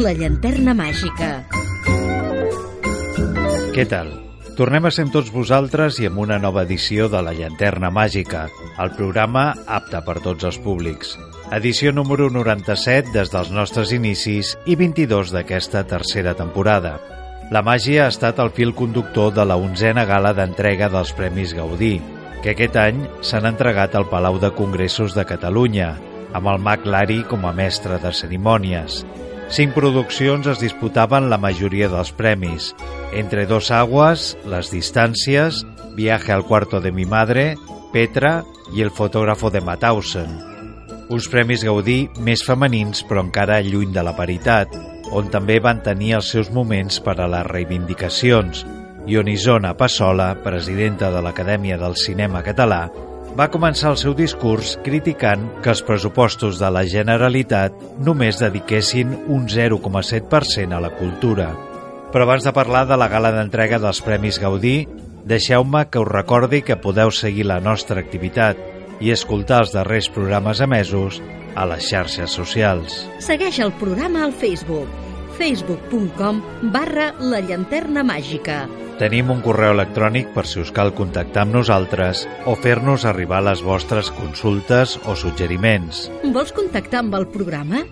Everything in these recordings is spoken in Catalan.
La llanterna màgica. Què tal? Tornem a ser amb tots vosaltres i amb una nova edició de La Llanterna Màgica, el programa apte per tots els públics. Edició número 97 des dels nostres inicis i 22 d'aquesta tercera temporada. La màgia ha estat el fil conductor de la onzena gala d'entrega dels Premis Gaudí, que aquest any s'han entregat al Palau de Congressos de Catalunya, amb el Mac Lari com a mestre de cerimònies. Cinc produccions es disputaven la majoria dels premis, entre Dos Aguas, Les Distàncies, Viaje al cuarto de mi madre, Petra i El fotògrafo de Mauthausen. Uns premis Gaudí més femenins però encara lluny de la paritat, on també van tenir els seus moments per a les reivindicacions, i on Isona Passola, presidenta de l'Acadèmia del Cinema Català, va començar el seu discurs criticant que els pressupostos de la Generalitat només dediquessin un 0,7% a la cultura. Però abans de parlar de la gala d'entrega dels Premis Gaudí, deixeu-me que us recordi que podeu seguir la nostra activitat i escoltar els darrers programes emesos a les xarxes socials. Segueix el programa al Facebook facebook.com barra la llanterna màgica. Tenim un correu electrònic per si us cal contactar amb nosaltres o fer-nos arribar les vostres consultes o suggeriments. Vols contactar amb el programa?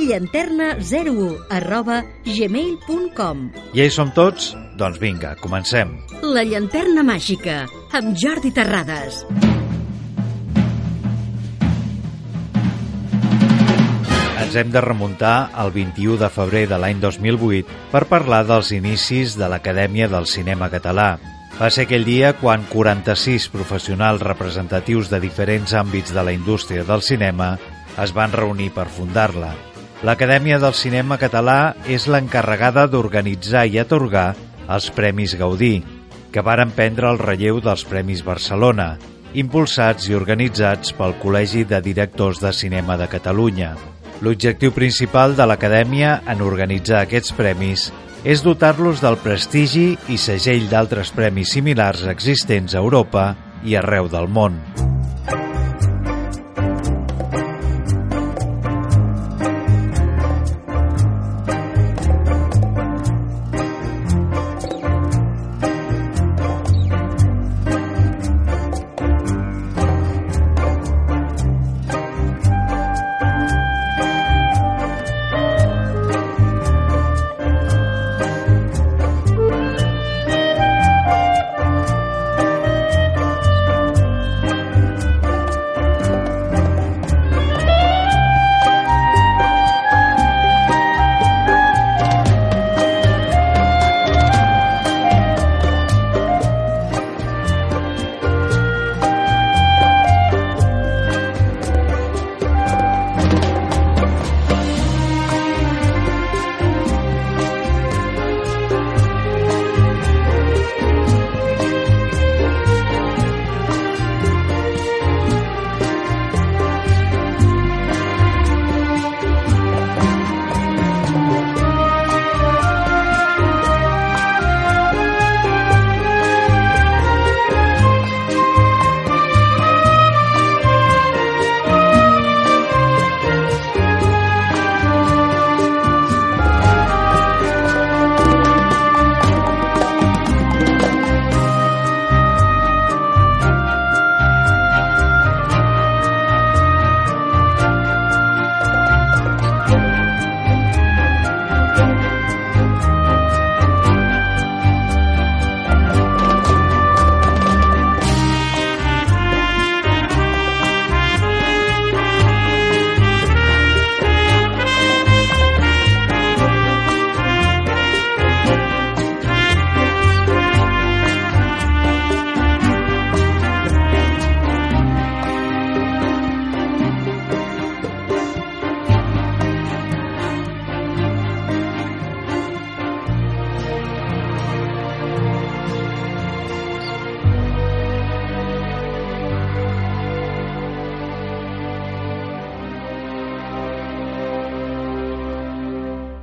llanterna01 arroba gmail.com I hi som tots? Doncs vinga, comencem. La llanterna màgica, amb Jordi Terrades. Ens hem de remuntar al 21 de febrer de l'any 2008 per parlar dels inicis de l'Acadèmia del Cinema Català. Va ser aquell dia quan 46 professionals representatius de diferents àmbits de la indústria del cinema es van reunir per fundar-la. L'Acadèmia del Cinema Català és l'encarregada d'organitzar i atorgar els Premis Gaudí, que varen prendre el relleu dels Premis Barcelona, impulsats i organitzats pel Col·legi de Directors de Cinema de Catalunya. L'objectiu principal de l'Acadèmia en organitzar aquests premis és dotar-los del prestigi i segell d'altres premis similars existents a Europa i arreu del món.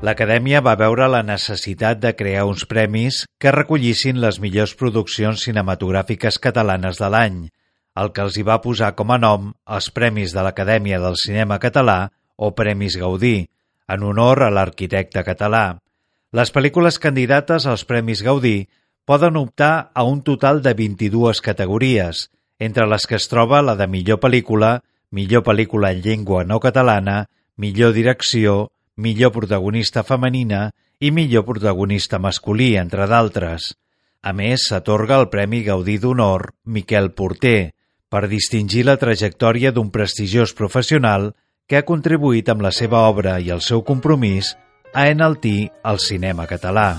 l'Acadèmia va veure la necessitat de crear uns premis que recollissin les millors produccions cinematogràfiques catalanes de l'any, el que els hi va posar com a nom els Premis de l'Acadèmia del Cinema Català o Premis Gaudí, en honor a l'arquitecte català. Les pel·lícules candidates als Premis Gaudí poden optar a un total de 22 categories, entre les que es troba la de millor pel·lícula, millor pel·lícula en llengua no catalana, millor direcció, millor protagonista femenina i millor protagonista masculí, entre d'altres. A més, s'atorga el Premi Gaudí d'Honor Miquel Porter per distingir la trajectòria d'un prestigiós professional que ha contribuït amb la seva obra i el seu compromís a enaltir el cinema català.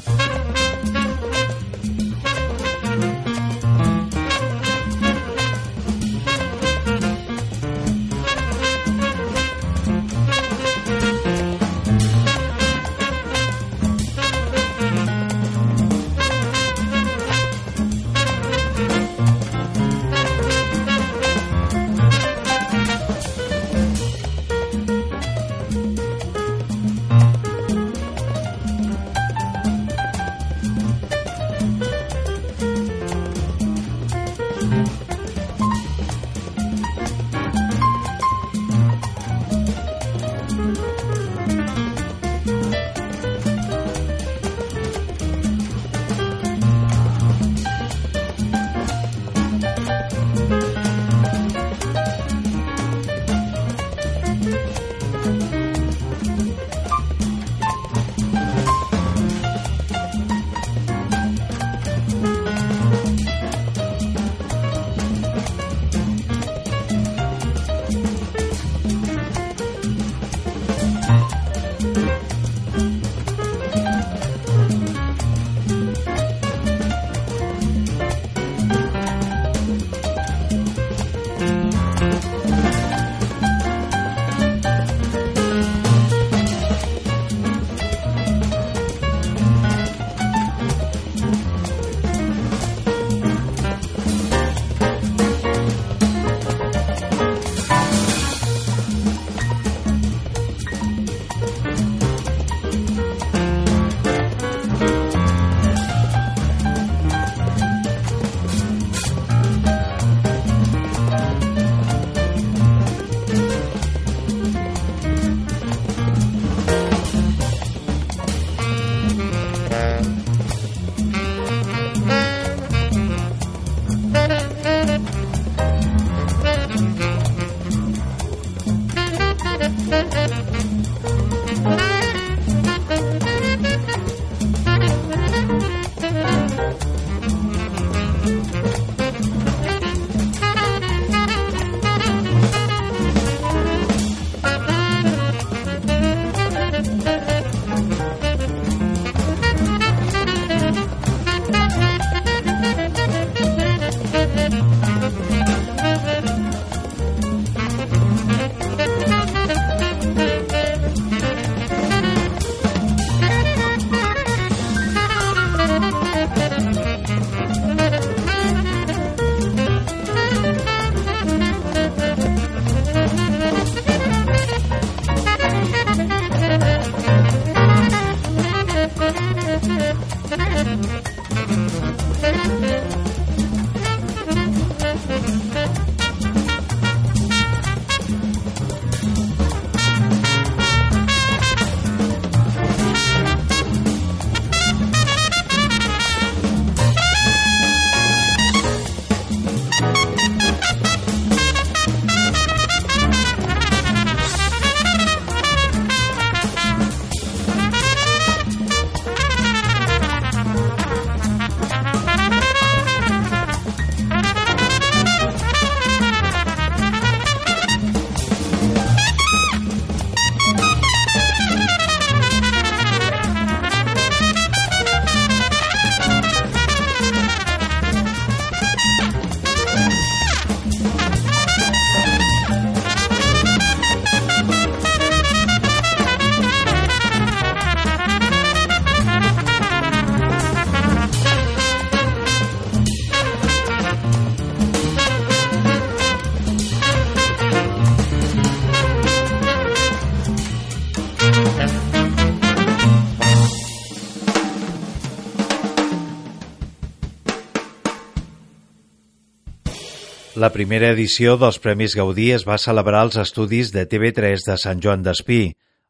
La primera edició dels Premis Gaudí es va celebrar als estudis de TV3 de Sant Joan d'Espí,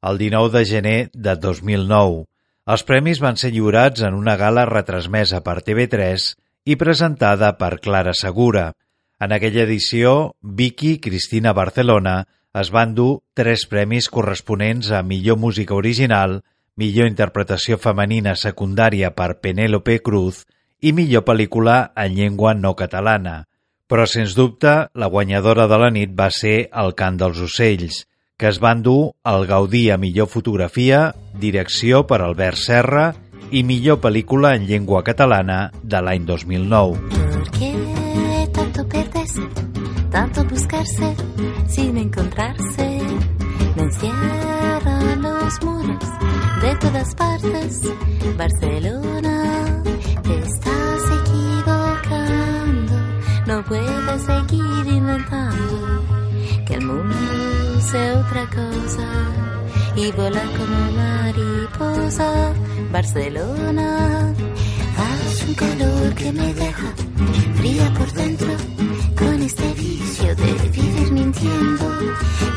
el 19 de gener de 2009. Els premis van ser lliurats en una gala retransmesa per TV3 i presentada per Clara Segura. En aquella edició, Vicky Cristina Barcelona es van dur tres premis corresponents a millor música original, millor interpretació femenina secundària per Penélope Cruz i millor pel·lícula en llengua no catalana. Però, sens dubte, la guanyadora de la nit va ser El cant dels ocells, que es van dur el Gaudí a millor fotografia, direcció per Albert Serra i millor pel·lícula en llengua catalana de l'any 2009. ¿Por qué tanto perderse, tanto buscarse, sin encontrarse? Me encierran los muros de todas partes. Barcelona, sea otra cosa y volar como mariposa. Barcelona, hace un calor que me deja fría por dentro con este vicio de vivir mintiendo.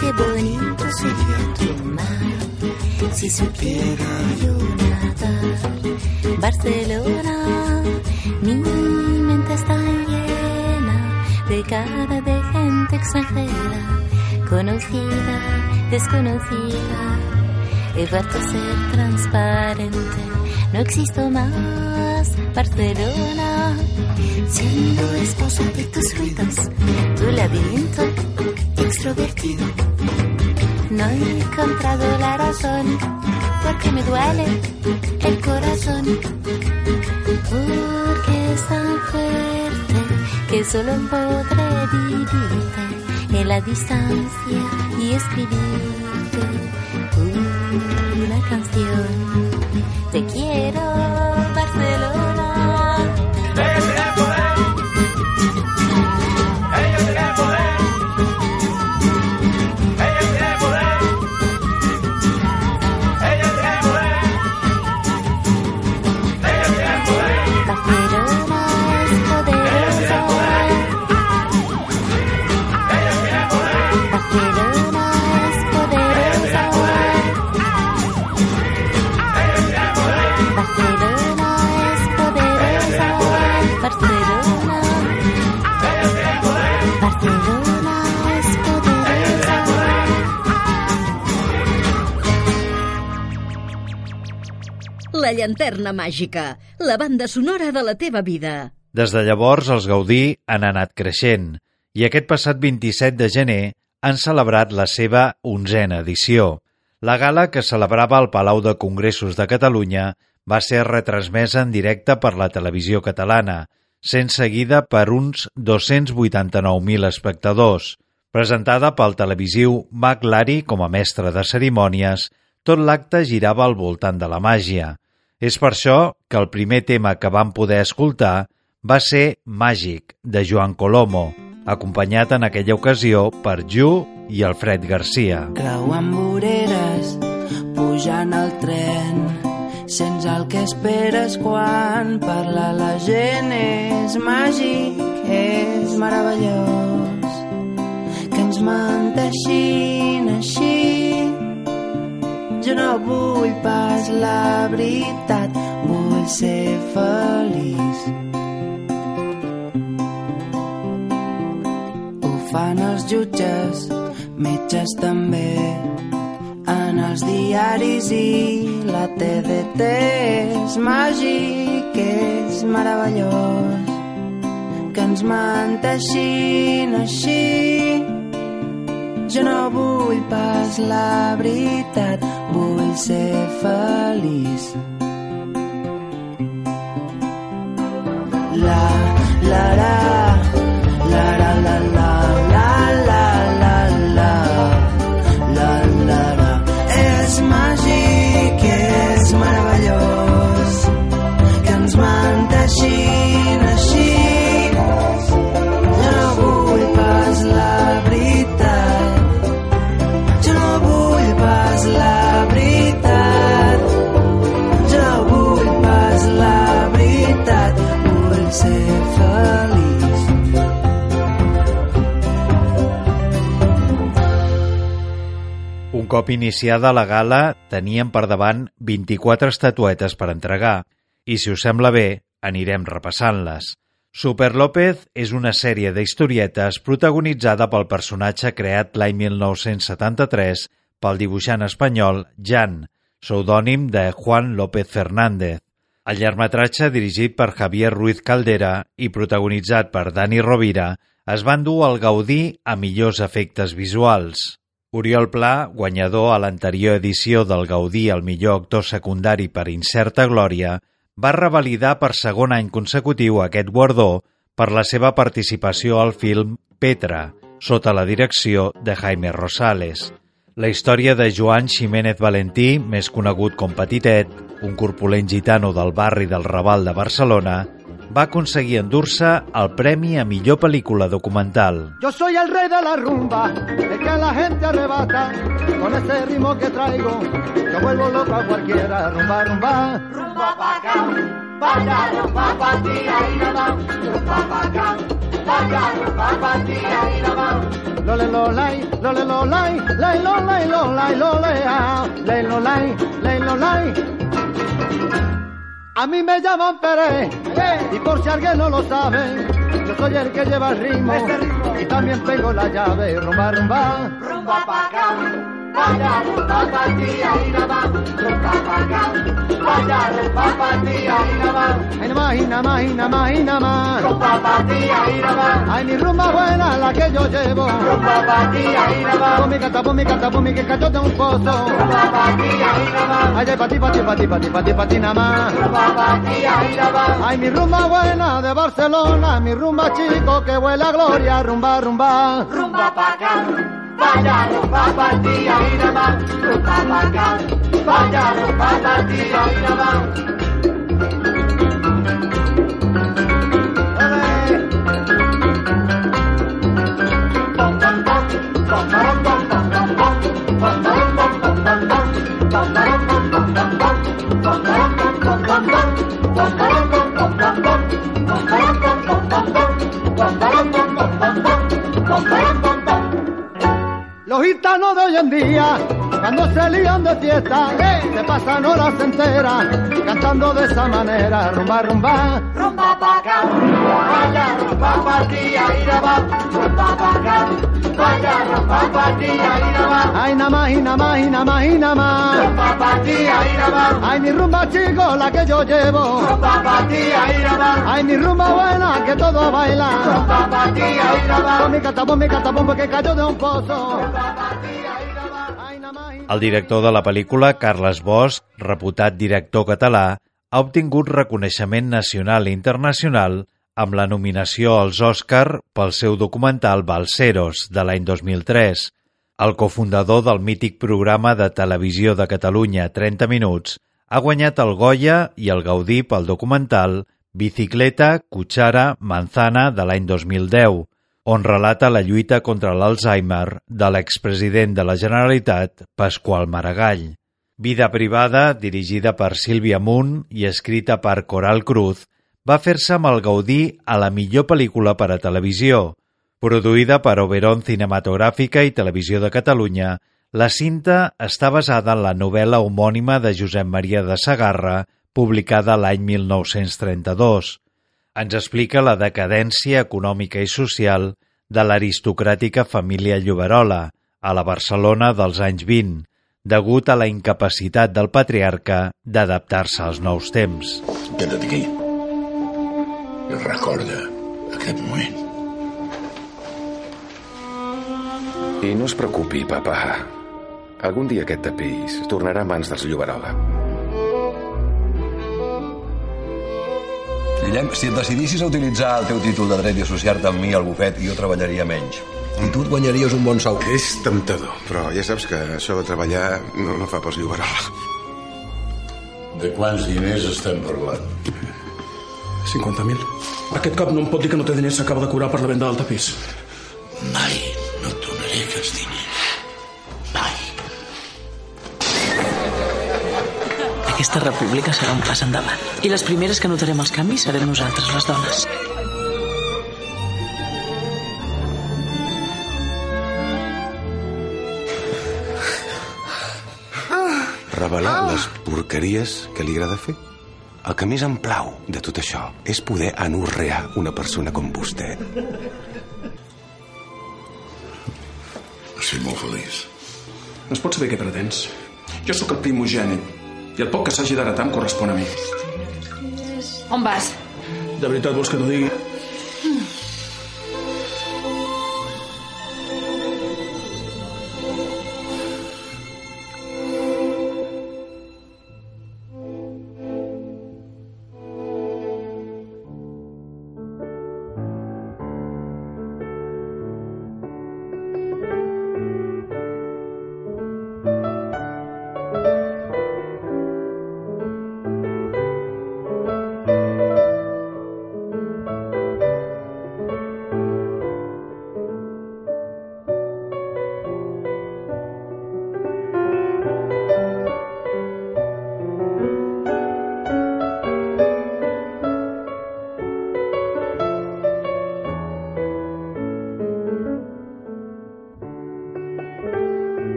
Qué bonito sería tu mar si supiera yo nadar. Barcelona, mi mente está llena de cara de gente extranjera, conocida, desconocida. He vuelto a ser transparente, no existo más. Barcelona, siendo esposa de tus ruidos, tu laberinto extrovertido. No he encontrado la razón, porque me duele el corazón, porque es tan fuerte que solo podré vivirte en la distancia y escribirte una canción. Te quiero, La llanterna màgica, la banda sonora de la teva vida. Des de llavors, els Gaudí han anat creixent i aquest passat 27 de gener han celebrat la seva onzena edició. La gala que celebrava al Palau de Congressos de Catalunya va ser retransmesa en directe per la televisió catalana, sent seguida per uns 289.000 espectadors. Presentada pel televisiu Mac Lari com a mestre de cerimònies, tot l'acte girava al voltant de la màgia. És per això que el primer tema que vam poder escoltar va ser Màgic, de Joan Colomo, acompanyat en aquella ocasió per Ju i Alfred Garcia. Creuant voreres, pujant al tren, sents el que esperes quan parla la gent. És màgic, és meravellós, que ens menteixin així. No vull pas la veritat, vull ser feliç. Ho fan els jutges, metges també, en els diaris i la TDT és màgic, és meravellós, que ens menteixin així. Jo no vull pas la veritat, vull ser feliç. La, la, la, Cop iniciada la gala, teníem per davant 24 estatuetes per entregar, i si us sembla bé, anirem repassant-les. Super López és una sèrie d'historietes protagonitzada pel personatge creat l'any 1973 pel dibuixant espanyol Jan, pseudònim de Juan López Fernández. El llargmetratge, dirigit per Javier Ruiz Caldera i protagonitzat per Dani Rovira, es van dur al Gaudí a millors efectes visuals. Oriol Pla, guanyador a l'anterior edició del Gaudí al millor actor secundari per Incerta Glòria, va revalidar per segon any consecutiu aquest guardó per la seva participació al film Petra, sota la direcció de Jaime Rosales. La història de Joan Ximénez Valentí, més conegut com Petitet, un corpulent gitano del barri del Raval de Barcelona, va aconseguir endur-se el premi a millor pel·lícula documental. Yo soy el rey de la rumba, el que la gente arrebata, con ese ritmo que traigo, yo vuelvo loco a cualquiera, rumba, rumba. Rumba pa' acá, vaya rumba pa' ti, ahí nada más, rumba pa' acá, vaya rumba pa' ti, ahí nada más. Lole lo lai, lole lo lai, lai lo lai, lo lai, lo lai, ah, lai lo lai, lai lo lai. A mí me llaman Pérez, y por si alguien no lo sabe, yo soy el que lleva el ritmo, y también tengo la llave, rumba, rumba. Rumba pa' acá, vaya rumba pa' ti, ahí nada más, rumba pa' acá, vaya rumba pa' ti, ahí nada más. Ay, nada más, y nada más, y nada más, y nada más. Ti, ahí nada más. Ay, mi rumba buena, la que yo llevo. Rumba pa' ti, ahí nada más. Pon mi cata, pon mi cata, pon mi que cacho de un pozo. Rumba pa' ti, ahí nada más. Ay, ay, pa' ti, pa' ti, pa' ti, pa' ti, pa' ti, pa' ti nada más. Rumba pa' ti, ahí nada más. Ay, mi rumba buena de Barcelona, mi rumba chico que huele a gloria, rumba, rumba. Rumba pa' acá. Vaya ropa tía y nada más, ropa para acá. Vaya ropa tía y nada más. Día, cuando se lían de fiesta, se pasan horas enteras cantando de esa manera, rumba, rumba. Rumba pa' acá, vaya rumba pa' ti, ahí nada más, rumba pa' acá, vaya rumba pa' más. Ay, nada más, y nada más, y nada más, y nada más. Rumba pa' ti, ahí nada más. Ay, mi rumba chico, la que yo llevo. Rumba pa' ti, ahí nada más. Ay, mi rumba buena, que todo baila. Rumba pa' más. Pon mi catapón, mi catapón, porque cayó de un pozo. El director de la pel·lícula, Carles Bosch, reputat director català, ha obtingut reconeixement nacional i internacional amb la nominació als Òscar pel seu documental Balseros, de l'any 2003. El cofundador del mític programa de televisió de Catalunya 30 Minuts ha guanyat el Goya i el Gaudí pel documental Bicicleta, Cuchara, Manzana de l'any 2010, on relata la lluita contra l'Alzheimer de l'expresident de la Generalitat, Pasqual Maragall. Vida privada, dirigida per Sílvia Munt i escrita per Coral Cruz, va fer-se amb el Gaudí a la millor pel·lícula per a televisió. Produïda per Oberon Cinematogràfica i Televisió de Catalunya, la cinta està basada en la novel·la homònima de Josep Maria de Sagarra, publicada l'any 1932 ens explica la decadència econòmica i social de l'aristocràtica família Lloberola a la Barcelona dels anys 20, degut a la incapacitat del patriarca d'adaptar-se als nous temps. Queda't aquí. I recorda aquest moment. I no es preocupi, papa. Algun dia aquest tapís tornarà a mans dels Lloberola. Guillem, si et decidissis a utilitzar el teu títol de dret i associar-te amb mi al bufet, jo treballaria menys. I tu et guanyaries un bon sou. És temptador, però ja saps que això de treballar no, no fa pels Lloberola. De quants diners estem parlant? 50.000. Aquest cop no em pot dir que no té diners, s'acaba de curar per la venda del tapís. Mai no et donaré aquests diners. Mai. Aquesta república serà un pas endavant. I les primeres que notarem els canvis serem nosaltres, les dones. revelar les porqueries que li agrada fer. El que més em plau de tot això és poder anorrear una persona com vostè. Estic molt feliç. Es pot saber què pretens? Jo sóc el primogènit i el poc que s'hagi d'heretar em correspon a mi. On vas? De veritat vols que t'ho digui?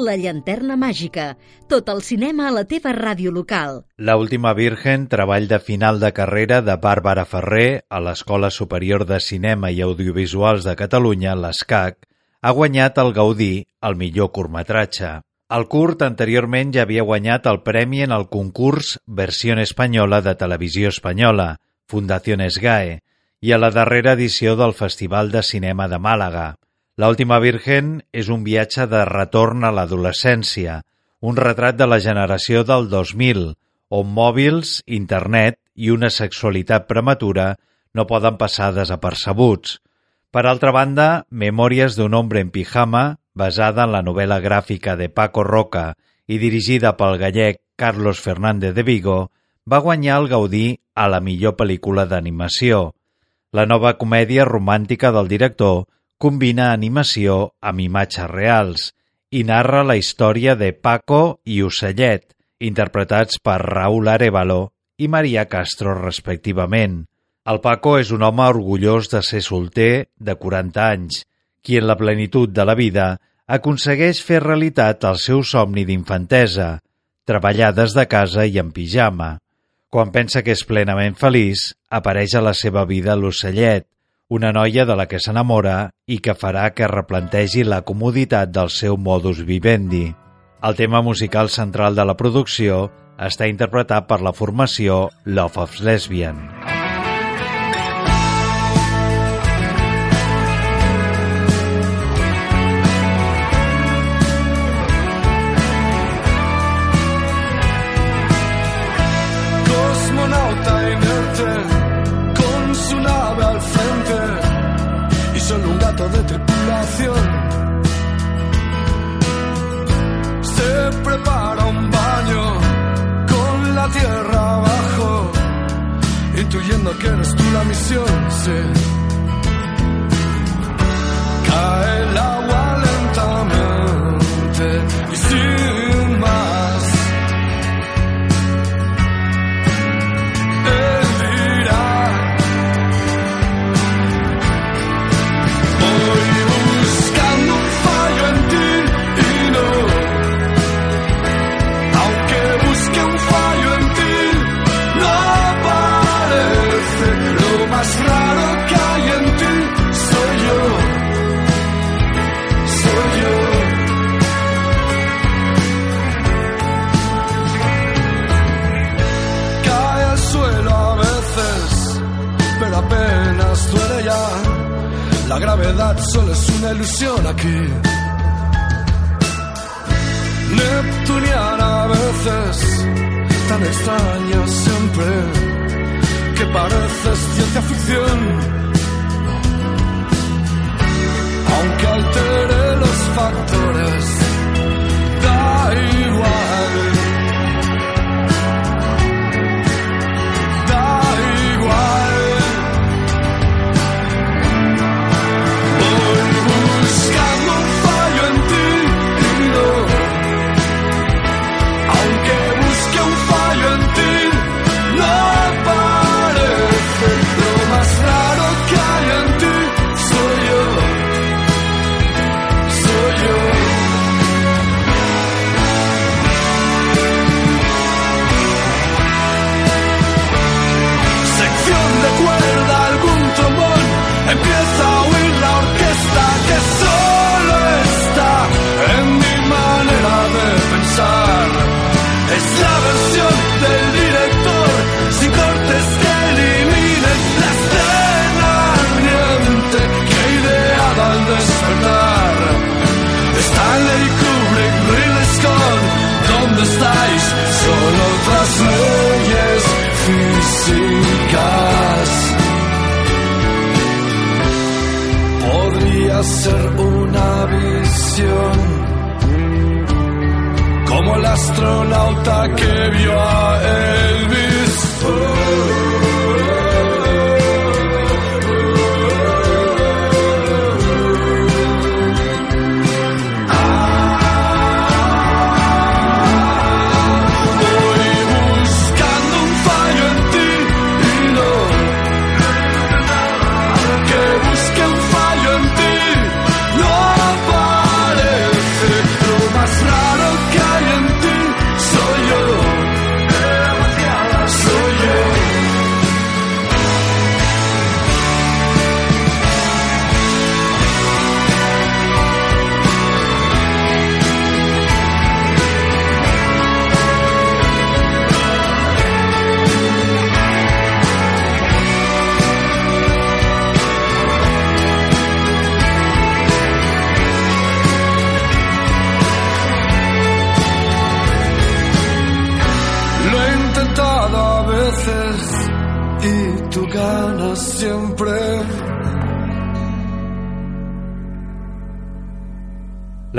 La llanterna màgica. Tot el cinema a la teva ràdio local. La última Virgen, treball de final de carrera de Bàrbara Ferrer a l'Escola Superior de Cinema i Audiovisuals de Catalunya, l'ESCAC, ha guanyat el Gaudí al millor curtmetratge. El curt anteriorment ja havia guanyat el premi en el concurs Versió Espanyola de Televisió Espanyola, Fundación SGAE, i a la darrera edició del Festival de Cinema de Màlaga. La última Virgen és un viatge de retorn a l'adolescència, un retrat de la generació del 2000, on mòbils, internet i una sexualitat prematura no poden passar desapercebuts. Per altra banda, Memòries d'un hombre en pijama, basada en la novel·la gràfica de Paco Roca i dirigida pel gallec Carlos Fernández de Vigo, va guanyar el Gaudí a la millor pel·lícula d'animació. La nova comèdia romàntica del director combina animació amb imatges reals i narra la història de Paco i Ocellet, interpretats per Raúl Arevalo i Maria Castro respectivament. El Paco és un home orgullós de ser solter de 40 anys, qui en la plenitud de la vida aconsegueix fer realitat el seu somni d'infantesa, treballar des de casa i en pijama. Quan pensa que és plenament feliç, apareix a la seva vida l'ocellet, una noia de la que s'enamora i que farà que replantegi la comoditat del seu modus vivendi. El tema musical central de la producció està interpretat per la formació Love of Lesbian. Intuyendo que eres tú la misión. Sí. Cae el apenas duele ya. La gravedad solo es una ilusión aquí. Neptuniana a veces, tan extraña siempre, que pareces ciencia ficción. Aunque altere los factores, da igual. Ser una visión como el astronauta que vio a Elvis.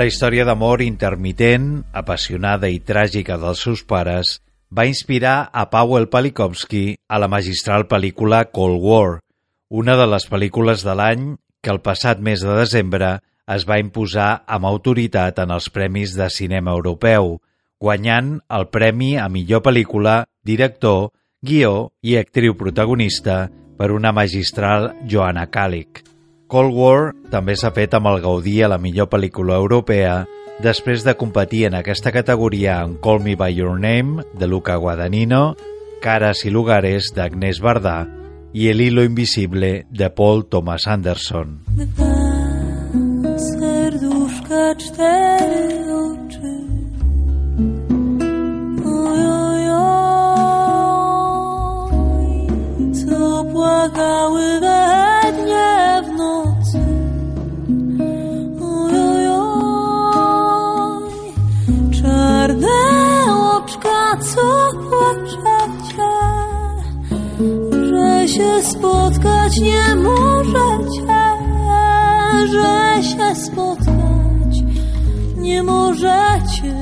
La història d'amor intermitent, apassionada i tràgica dels seus pares va inspirar a Powell Palikovsky a la magistral pel·lícula Cold War, una de les pel·lícules de l'any que el passat mes de desembre es va imposar amb autoritat en els Premis de Cinema Europeu, guanyant el premi a millor pel·lícula, director, guió i actriu protagonista per una magistral Joanna Kalik. Cold War també s'ha fet amb el Gaudí a la millor pel·lícula europea després de competir en aquesta categoria amb Call Me By Your Name, de Luca Guadagnino, Caras y Lugares, d'Agnès Bardà i El hilo invisible, de Paul Thomas Anderson. płakały we co płaczecie, że się spotkać nie możecie, że się spotkać nie możecie.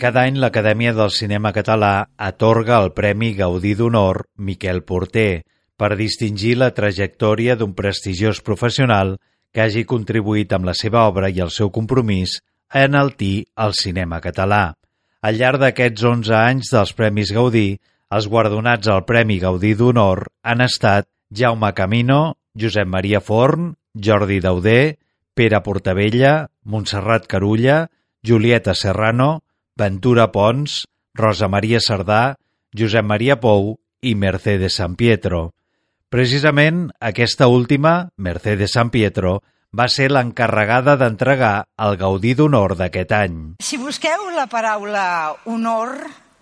Cada any l'Acadèmia del Cinema Català atorga el Premi Gaudí d'Honor Miquel Porter per distingir la trajectòria d'un prestigiós professional que hagi contribuït amb la seva obra i el seu compromís a enaltir el cinema català. Al llarg d'aquests 11 anys dels Premis Gaudí, els guardonats al Premi Gaudí d'Honor han estat Jaume Camino, Josep Maria Forn, Jordi Dauder, Pere Portavella, Montserrat Carulla, Julieta Serrano, Ventura Pons, Rosa Maria Cerdà, Josep Maria Pou i Mercedes San Pietro. Precisament aquesta última, Mercedes San Pietro, va ser l'encarregada d'entregar el Gaudí d'Honor d'aquest any. Si busqueu la paraula honor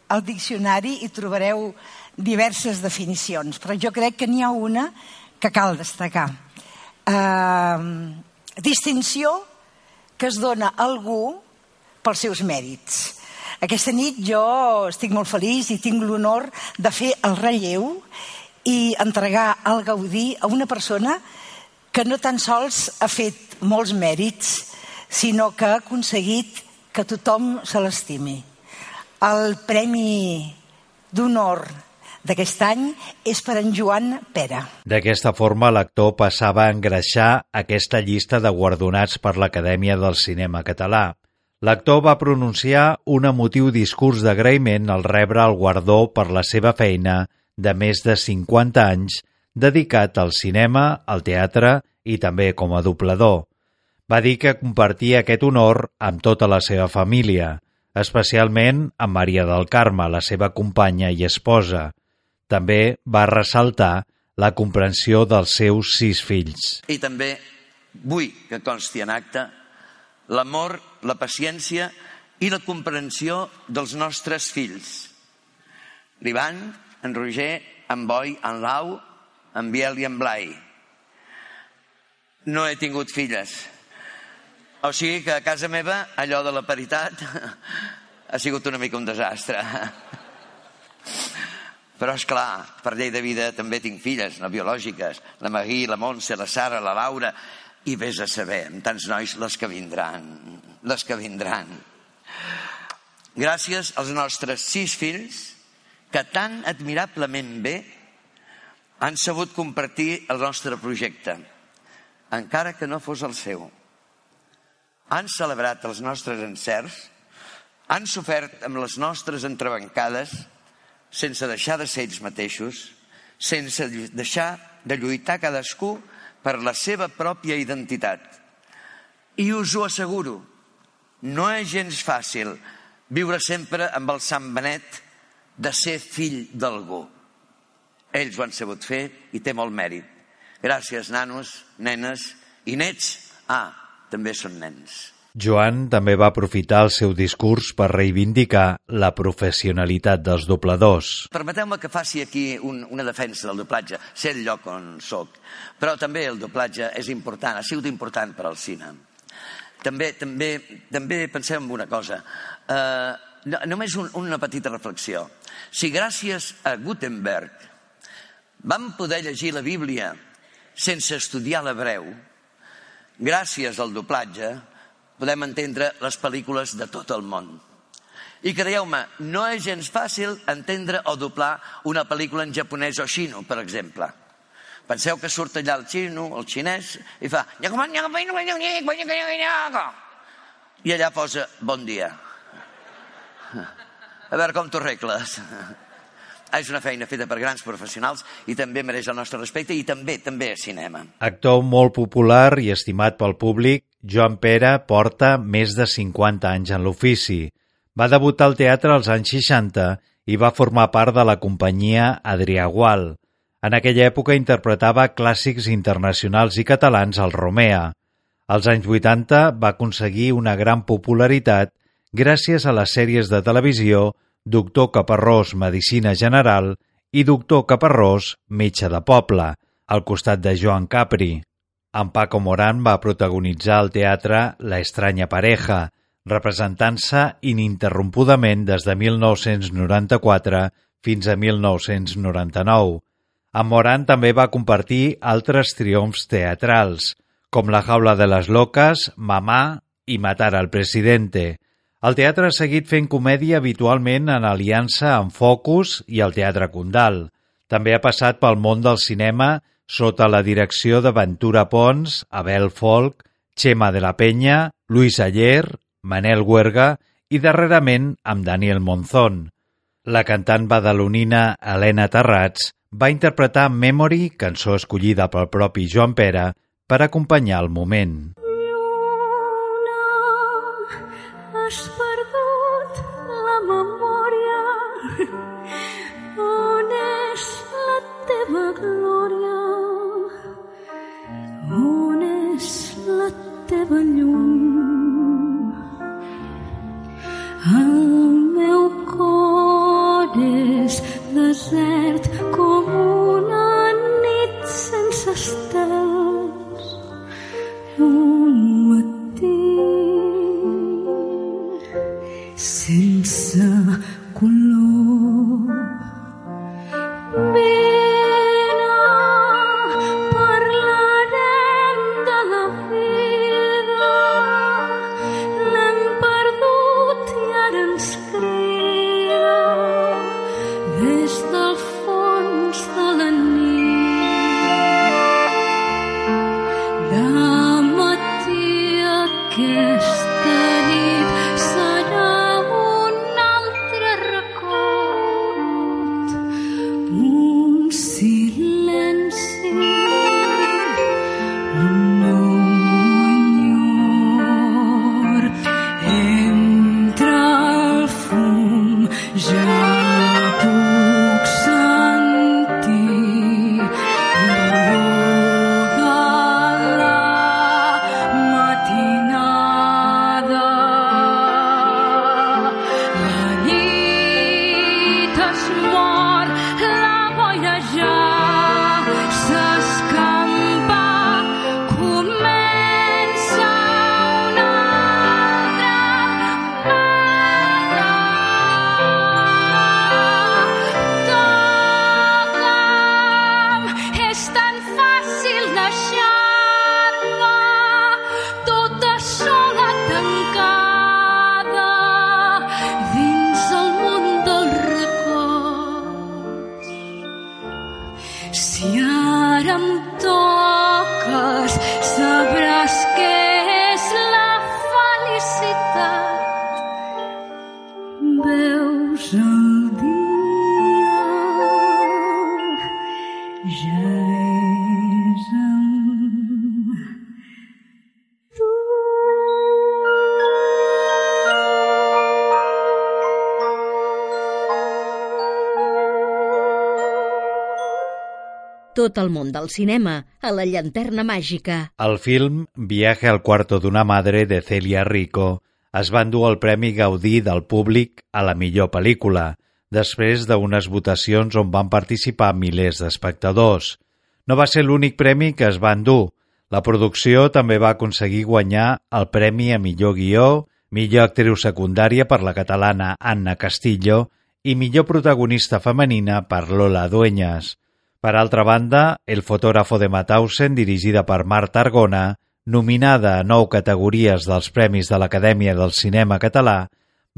al diccionari hi trobareu diverses definicions, però jo crec que n'hi ha una que cal destacar. Uh, distinció que es dona a algú pels seus mèrits. Aquesta nit jo estic molt feliç i tinc l'honor de fer el relleu i entregar el Gaudí a una persona que no tan sols ha fet molts mèrits, sinó que ha aconseguit que tothom se l'estimi. El Premi d'Honor d'aquest any és per en Joan Pera. D'aquesta forma, l'actor passava a engreixar aquesta llista de guardonats per l'Acadèmia del Cinema Català. L'actor va pronunciar un emotiu discurs d'agraïment al rebre el guardó per la seva feina de més de 50 anys dedicat al cinema, al teatre i també com a doblador. Va dir que compartia aquest honor amb tota la seva família, especialment amb Maria del Carme, la seva companya i esposa. També va ressaltar la comprensió dels seus sis fills. I també vull que consti en acte l'amor, la paciència i la comprensió dels nostres fills. L'Ivan, en Roger, en Boi, en Lau, en Biel i en Blai. No he tingut filles. O sigui que a casa meva allò de la paritat ha sigut una mica un desastre. Però, és clar, per llei de vida també tinc filles no biològiques, la Magui, la Montse, la Sara, la Laura, i vés a saber, amb tants nois, les que vindran, les que vindran. Gràcies als nostres sis fills, que tan admirablement bé han sabut compartir el nostre projecte, encara que no fos el seu. Han celebrat els nostres encerts, han sofert amb les nostres entrebancades, sense deixar de ser ells mateixos, sense deixar de lluitar cadascú per la seva pròpia identitat. I us ho asseguro, no és gens fàcil viure sempre amb el Sant Benet de ser fill d'algú. Ells ho han sabut fer i té molt mèrit. Gràcies, nanos, nenes i nets. Ah, també són nens. Joan també va aprofitar el seu discurs per reivindicar la professionalitat dels dobladors. Permeteu-me que faci aquí un, una defensa del doblatge, sé el lloc on sóc, però també el doblatge és important, ha sigut important per al cine. També, també, també pensem en una cosa, eh, no, només un, una petita reflexió. Si gràcies a Gutenberg vam poder llegir la Bíblia sense estudiar l'hebreu, gràcies al doblatge, podem entendre les pel·lícules de tot el món. I creieu-me, no és gens fàcil entendre o doblar una pel·lícula en japonès o xino, per exemple. Penseu que surt allà el xino, el xinès, i fa... I allà posa bon dia. A veure com t'ho regles. És una feina feta per grans professionals i també mereix el nostre respecte i també també a cinema. Actor molt popular i estimat pel públic, Joan Pere porta més de 50 anys en l'ofici. Va debutar al teatre als anys 60 i va formar part de la companyia Adrià Gual. En aquella època interpretava clàssics internacionals i catalans al Romea. Als anys 80 va aconseguir una gran popularitat gràcies a les sèries de televisió Doctor Caparrós, Medicina General i Doctor Caparrós, Metge de Poble, al costat de Joan Capri. En Paco Morán va protagonitzar al teatre La estranya pareja, representant-se ininterrompudament des de 1994 fins a 1999. En Morán també va compartir altres triomfs teatrals, com La jaula de les loques, Mamà i Matar al presidente. El teatre ha seguit fent comèdia habitualment en aliança amb Focus i el Teatre Condal. També ha passat pel món del cinema sota la direcció de Ventura Pons, Abel Folk, Xema de la Penya, Luis Ayer, Manel Huerga i darrerament amb Daniel Monzón. La cantant badalonina Helena Terrats va interpretar Memory, cançó escollida pel propi Joan Pere, per acompanyar el moment. slept Tot el món del cinema a la llanterna màgica. El film Viaje al cuarto d'una madre de Celia Rico es va endur el Premi Gaudí del públic a la millor pel·lícula, després d'unes votacions on van participar milers d'espectadors. No va ser l'únic premi que es va endur. La producció també va aconseguir guanyar el Premi a millor guió, millor actriu secundària per la catalana Anna Castillo i millor protagonista femenina per Lola Dueñas. Per altra banda, El fotògrafo de Mauthausen, dirigida per Marta Argona, nominada a nou categories dels Premis de l'Acadèmia del Cinema Català,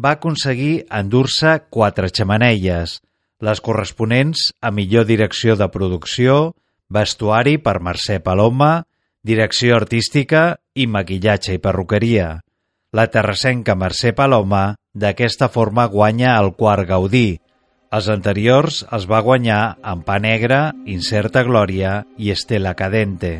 va aconseguir endur-se quatre xamanelles, les corresponents a millor direcció de producció, vestuari per Mercè Paloma, direcció artística i maquillatge i perruqueria. La terrassenca Mercè Paloma d'aquesta forma guanya el quart Gaudí. Els anteriors els va guanyar en Pa Negre, Incerta Glòria i Estela Cadente.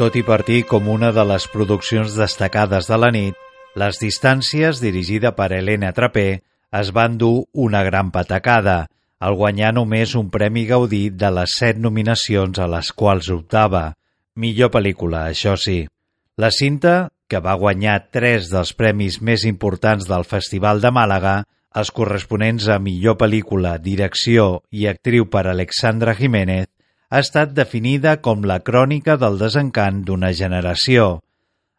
Tot i partir com una de les produccions destacades de la nit, Les distàncies, dirigida per Helena Trapé, es van dur una gran patacada, al guanyar només un Premi Gaudí de les set nominacions a les quals optava. Millor pel·lícula, això sí. La cinta, que va guanyar tres dels premis més importants del Festival de Màlaga, els corresponents a millor pel·lícula, direcció i actriu per Alexandra Jiménez, ha estat definida com la crònica del desencant d'una generació.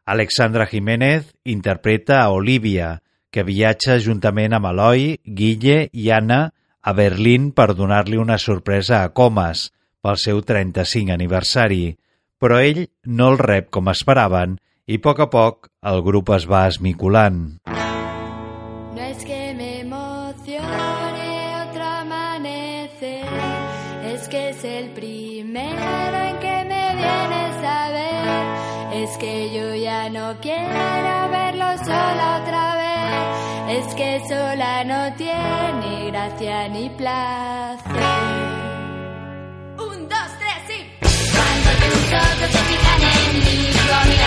Alexandra Jiménez interpreta a Olivia, que viatja juntament amb Eloi, Guille i Anna a Berlín per donar-li una sorpresa a Comas pel seu 35 aniversari, però ell no el rep com esperaven i a poc a poc el grup es va esmiculant. No no quiero verlo sola otra vez, es que sola no tiene gracia ni placer. Un, dos, tres y... Cuando tus ojos se fijan en mí, con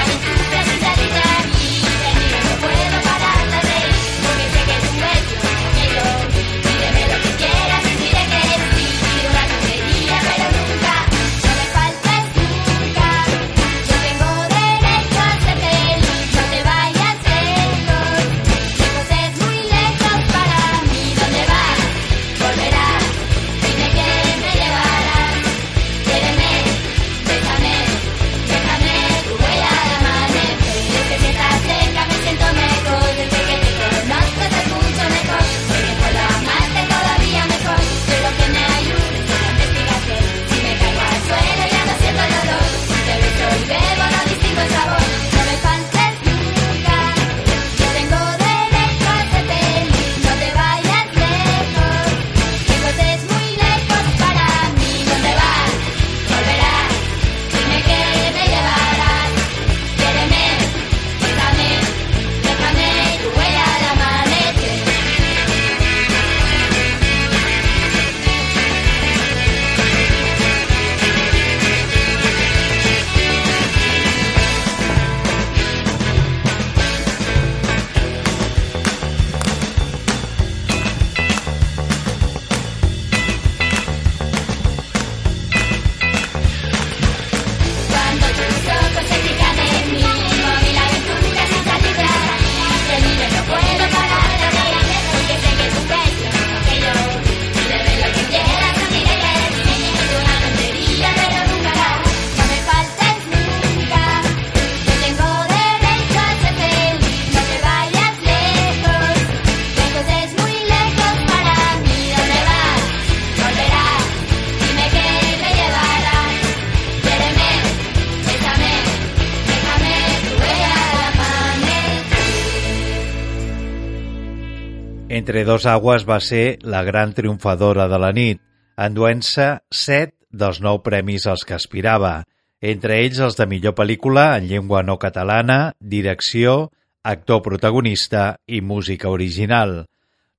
Entre dos aguas va ser la gran triomfadora de la nit, enduent-se set dels nou premis als que aspirava, entre ells els de millor pel·lícula en llengua no catalana, direcció, actor protagonista i música original.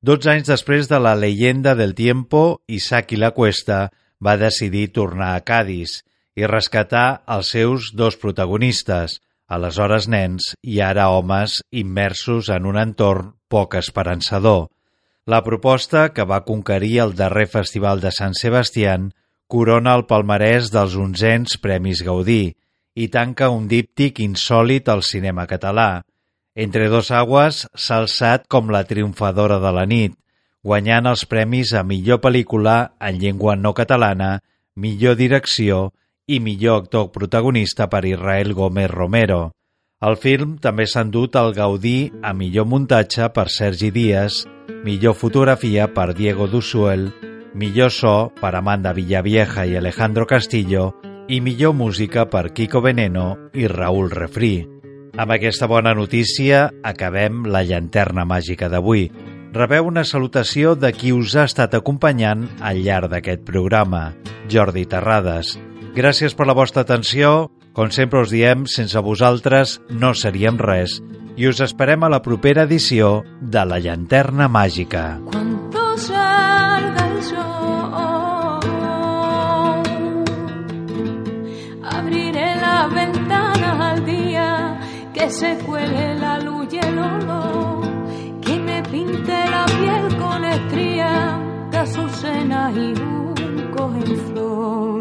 Dotze anys després de la leyenda del tiempo, Isaac i la Cuesta va decidir tornar a Cádiz i rescatar els seus dos protagonistes, aleshores nens i ara homes immersos en un entorn poc esperançador. La proposta, que va conquerir el darrer Festival de Sant Sebastián, corona el palmarès dels onzens Premis Gaudí i tanca un díptic insòlit al cinema català. Entre dos aguas s'ha alçat com la triomfadora de la nit, guanyant els premis a millor pel·lícula en llengua no catalana, millor direcció i millor actor protagonista per Israel Gómez Romero. El film també s'ha endut el Gaudí a millor muntatge per Sergi Díaz, millor fotografia per Diego Dusuel, millor so per Amanda Villavieja i Alejandro Castillo i millor música per Kiko Veneno i Raúl Refrí. Amb aquesta bona notícia acabem la llanterna màgica d'avui. Rebeu una salutació de qui us ha estat acompanyant al llarg d'aquest programa, Jordi Terrades. Gràcies per la vostra atenció. Com sempre us diem, sense vosaltres no seríem res i us esperem a la propera edició de La Llanterna Màgica. Cuando salga el sol, abriré la ventana que se cuele la luz y el olor, que me pinte la piel con estrías de azucena y juncos en flor.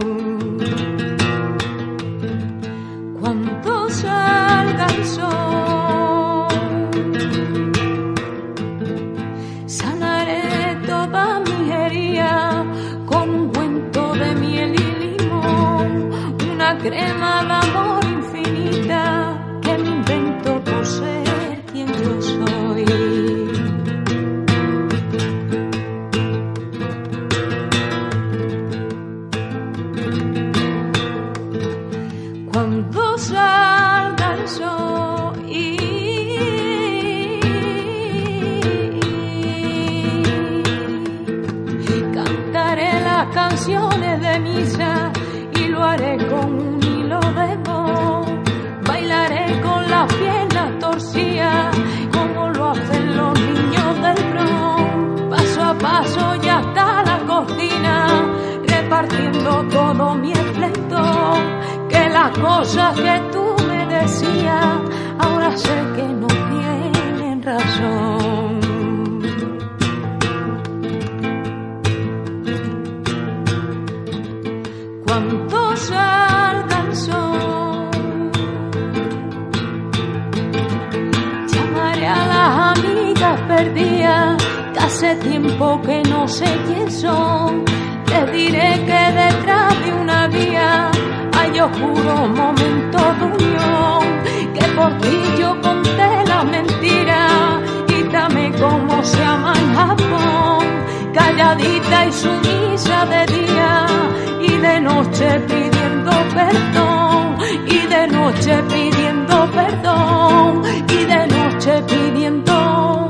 Cuando salga el sol, herida con cuento de miel y limón, una crema de amor repartiendo todo mi esplendor. Que las cosas que tú me decías, ahora sé que no tienen razón. Cuando salga llamaré a las amigas perdidas que hace tiempo que no sé quién son. Les diré que detrás de una vía hay oscuros momentos de unión, que por ti yo conté la mentira y dame como se llama en Japón, calladita y sumisa de día y de noche pidiendo perdón, y de noche pidiendo perdón, y de noche pidiendo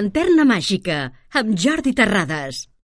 llanterna màgica, amb Jordi Terrades.